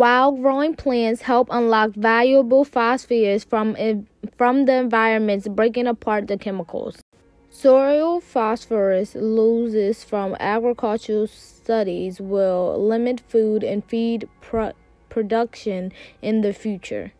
While growing plants help unlock valuable phosphorus from, from the environment, breaking apart the chemicals. Soil phosphorus losses from agricultural studies will limit food and feed pro- production in the future.